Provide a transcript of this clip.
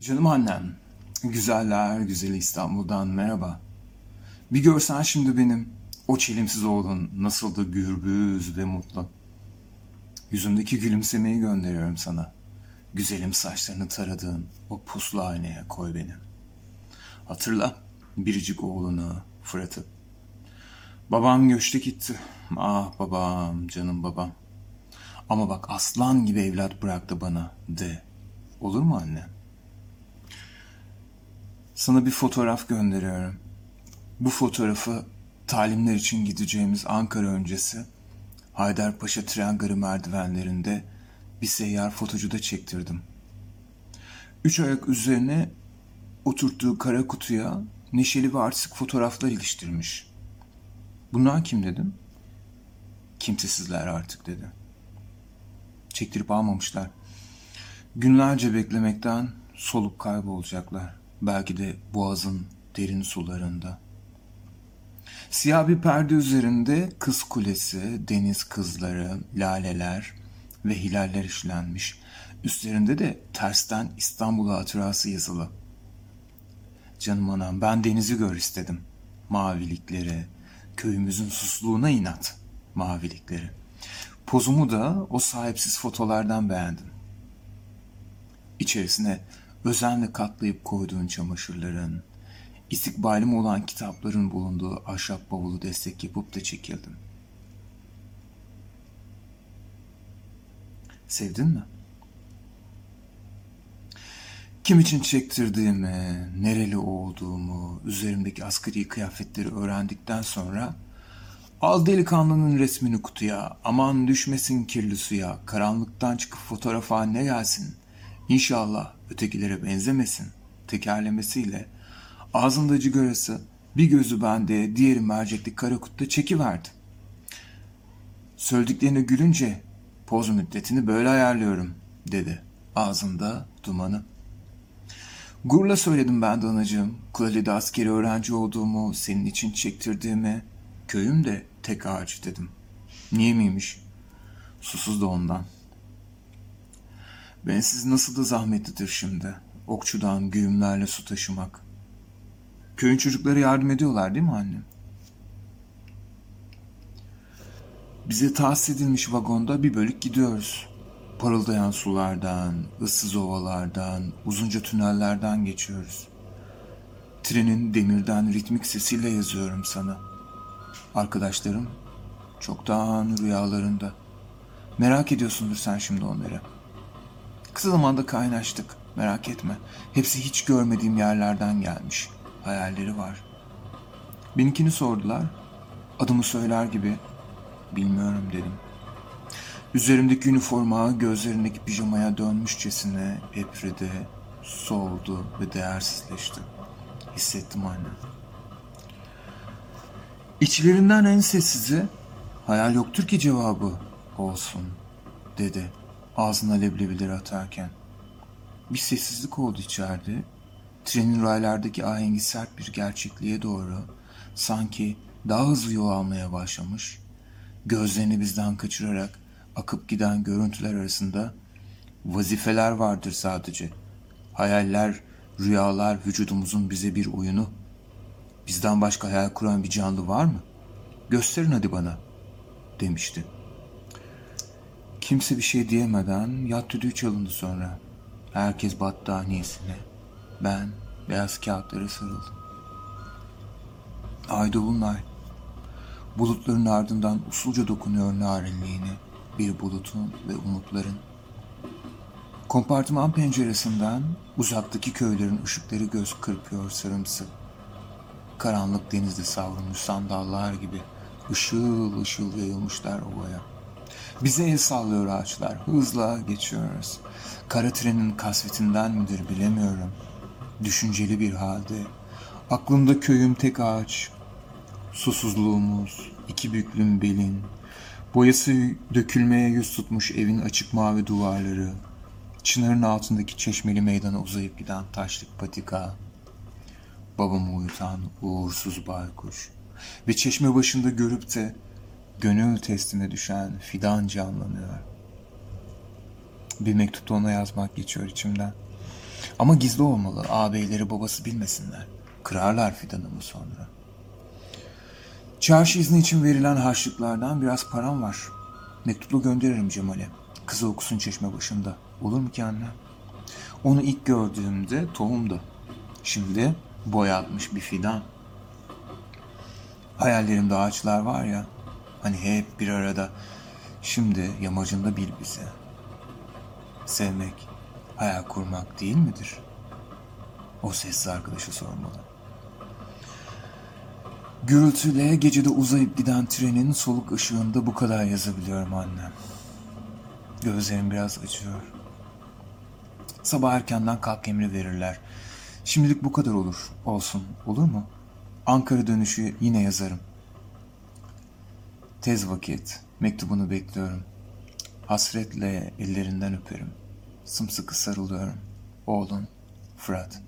Canım annem, güzeller güzeli İstanbul'dan merhaba. Bir görsen şimdi benim o çelimsiz oğlun nasıl da gürbüz ve mutlu. Yüzümdeki gülümsemeyi gönderiyorum sana. Güzelim saçlarını taradığın o puslu aynaya koy beni. Hatırla biricik oğlunu Fırat'ı. Babam göçte gitti. Ah babam, canım babam. Ama bak aslan gibi evlat bıraktı bana de. Olur mu anne? Sana bir fotoğraf gönderiyorum. Bu fotoğrafı talimler için gideceğimiz Ankara öncesi Haydarpaşa tren garı merdivenlerinde bir seyyar fotocuda çektirdim. Üç ayak üzerine oturttuğu kara kutuya neşeli ve artistik fotoğraflar iliştirmiş. Bunlar kim dedim? Kimsesizler artık dedi. Çektirip almamışlar. Günlerce beklemekten solup kaybolacaklar. Belki de boğazın derin sularında. Siyah bir perde üzerinde kız kulesi, deniz kızları, laleler ve hilaller işlenmiş. Üstlerinde de tersten İstanbul hatırası yazılı. Canım anam ben denizi gör istedim. Mavilikleri, köyümüzün susluğuna inat mavilikleri. Pozumu da o sahipsiz fotolardan beğendim. İçerisine özenle katlayıp koyduğun çamaşırların, istikbalim olan kitapların bulunduğu ahşap bavulu destek yapıp da çekildim. Sevdin mi? Kim için çektirdiğimi, nereli olduğumu, üzerimdeki askeri kıyafetleri öğrendikten sonra al delikanlının resmini kutuya, aman düşmesin kirli suya, karanlıktan çıkıp fotoğraf haline gelsin. İnşallah ötekilere benzemesin tekerlemesiyle ağzında cigarası bir gözü bende diğeri mercekli kara kutuda çekiverdi. Söylediklerine gülünce poz müddetini böyle ayarlıyorum dedi ağzında dumanı. Gurla söyledim ben de anacığım. Kulali'de askeri öğrenci olduğumu, senin için çektirdiğimi, köyüm de tek ağaç dedim. Niye miymiş? Susuz da ondan. Bensiz nasıl da zahmetlidir şimdi. Okçudan güğümlerle su taşımak. Köyün çocukları yardım ediyorlar değil mi annem? Bize tahsis edilmiş vagonda bir bölük gidiyoruz. Parıldayan sulardan, ıssız ovalardan, uzunca tünellerden geçiyoruz. Trenin demirden ritmik sesiyle yazıyorum sana. Arkadaşlarım çoktan rüyalarında. Merak ediyorsundur sen şimdi onları. Kısa zamanda kaynaştık. Merak etme. Hepsi hiç görmediğim yerlerden gelmiş. Hayalleri var. Benimkini sordular. Adımı söyler gibi bilmiyorum dedim. Üzerimdeki üniforma gözlerindeki pijamaya dönmüşçesine epridi, soldu ve değersizleşti. Hissettim anne. İçlerinden en sessizi hayal yoktur ki cevabı olsun dedi ağzına leblebileri atarken. Bir sessizlik oldu içeride. Trenin raylardaki ahengi sert bir gerçekliğe doğru sanki daha hızlı yol almaya başlamış. Gözlerini bizden kaçırarak akıp giden görüntüler arasında vazifeler vardır sadece. Hayaller, rüyalar vücudumuzun bize bir oyunu. Bizden başka hayal kuran bir canlı var mı? Gösterin hadi bana, demişti. Kimse bir şey diyemeden yat düdüğü çalındı sonra. Herkes battaniyesine. Ben beyaz kağıtlara sarıldım. Ay dolunay. Bulutların ardından usulca dokunuyor narinliğine bir bulutun ve umutların. Kompartıman penceresinden uzaktaki köylerin ışıkları göz kırpıyor sarımsı. Karanlık denizde savrulmuş sandallar gibi ışıl ışıl yayılmışlar ovaya. Bize el sallıyor ağaçlar. Hızla geçiyoruz. Kara trenin kasvetinden midir bilemiyorum. Düşünceli bir halde. Aklımda köyüm tek ağaç. Susuzluğumuz, iki büklüm belin. Boyası dökülmeye yüz tutmuş evin açık mavi duvarları. Çınarın altındaki çeşmeli meydana uzayıp giden taşlık patika. Babamı uyutan uğursuz baykuş. Ve çeşme başında görüp de gönül testine düşen fidan canlanıyor. Bir mektup ona yazmak geçiyor içimden. Ama gizli olmalı. Ağabeyleri babası bilmesinler. Kırarlar fidanımı sonra. Çarşı izni için verilen harçlıklardan biraz param var. Mektupla gönderirim Cemal'e. Kızı okusun çeşme başında. Olur mu ki anne? Onu ilk gördüğümde tohumdu. Şimdi boy atmış bir fidan. Hayallerimde ağaçlar var ya. Hani hep bir arada. Şimdi yamacında bil bizi. Sevmek, hayal kurmak değil midir? O sessiz arkadaşı sormalı. Gürültüyle gecede uzayıp giden trenin soluk ışığında bu kadar yazabiliyorum annem. Gözlerim biraz acıyor. Sabah erkenden kalk emri verirler. Şimdilik bu kadar olur. Olsun. Olur mu? Ankara dönüşü yine yazarım. Tez vakit. Mektubunu bekliyorum. Hasretle ellerinden öperim. Sımsıkı sarılıyorum. Oğlun Fırat.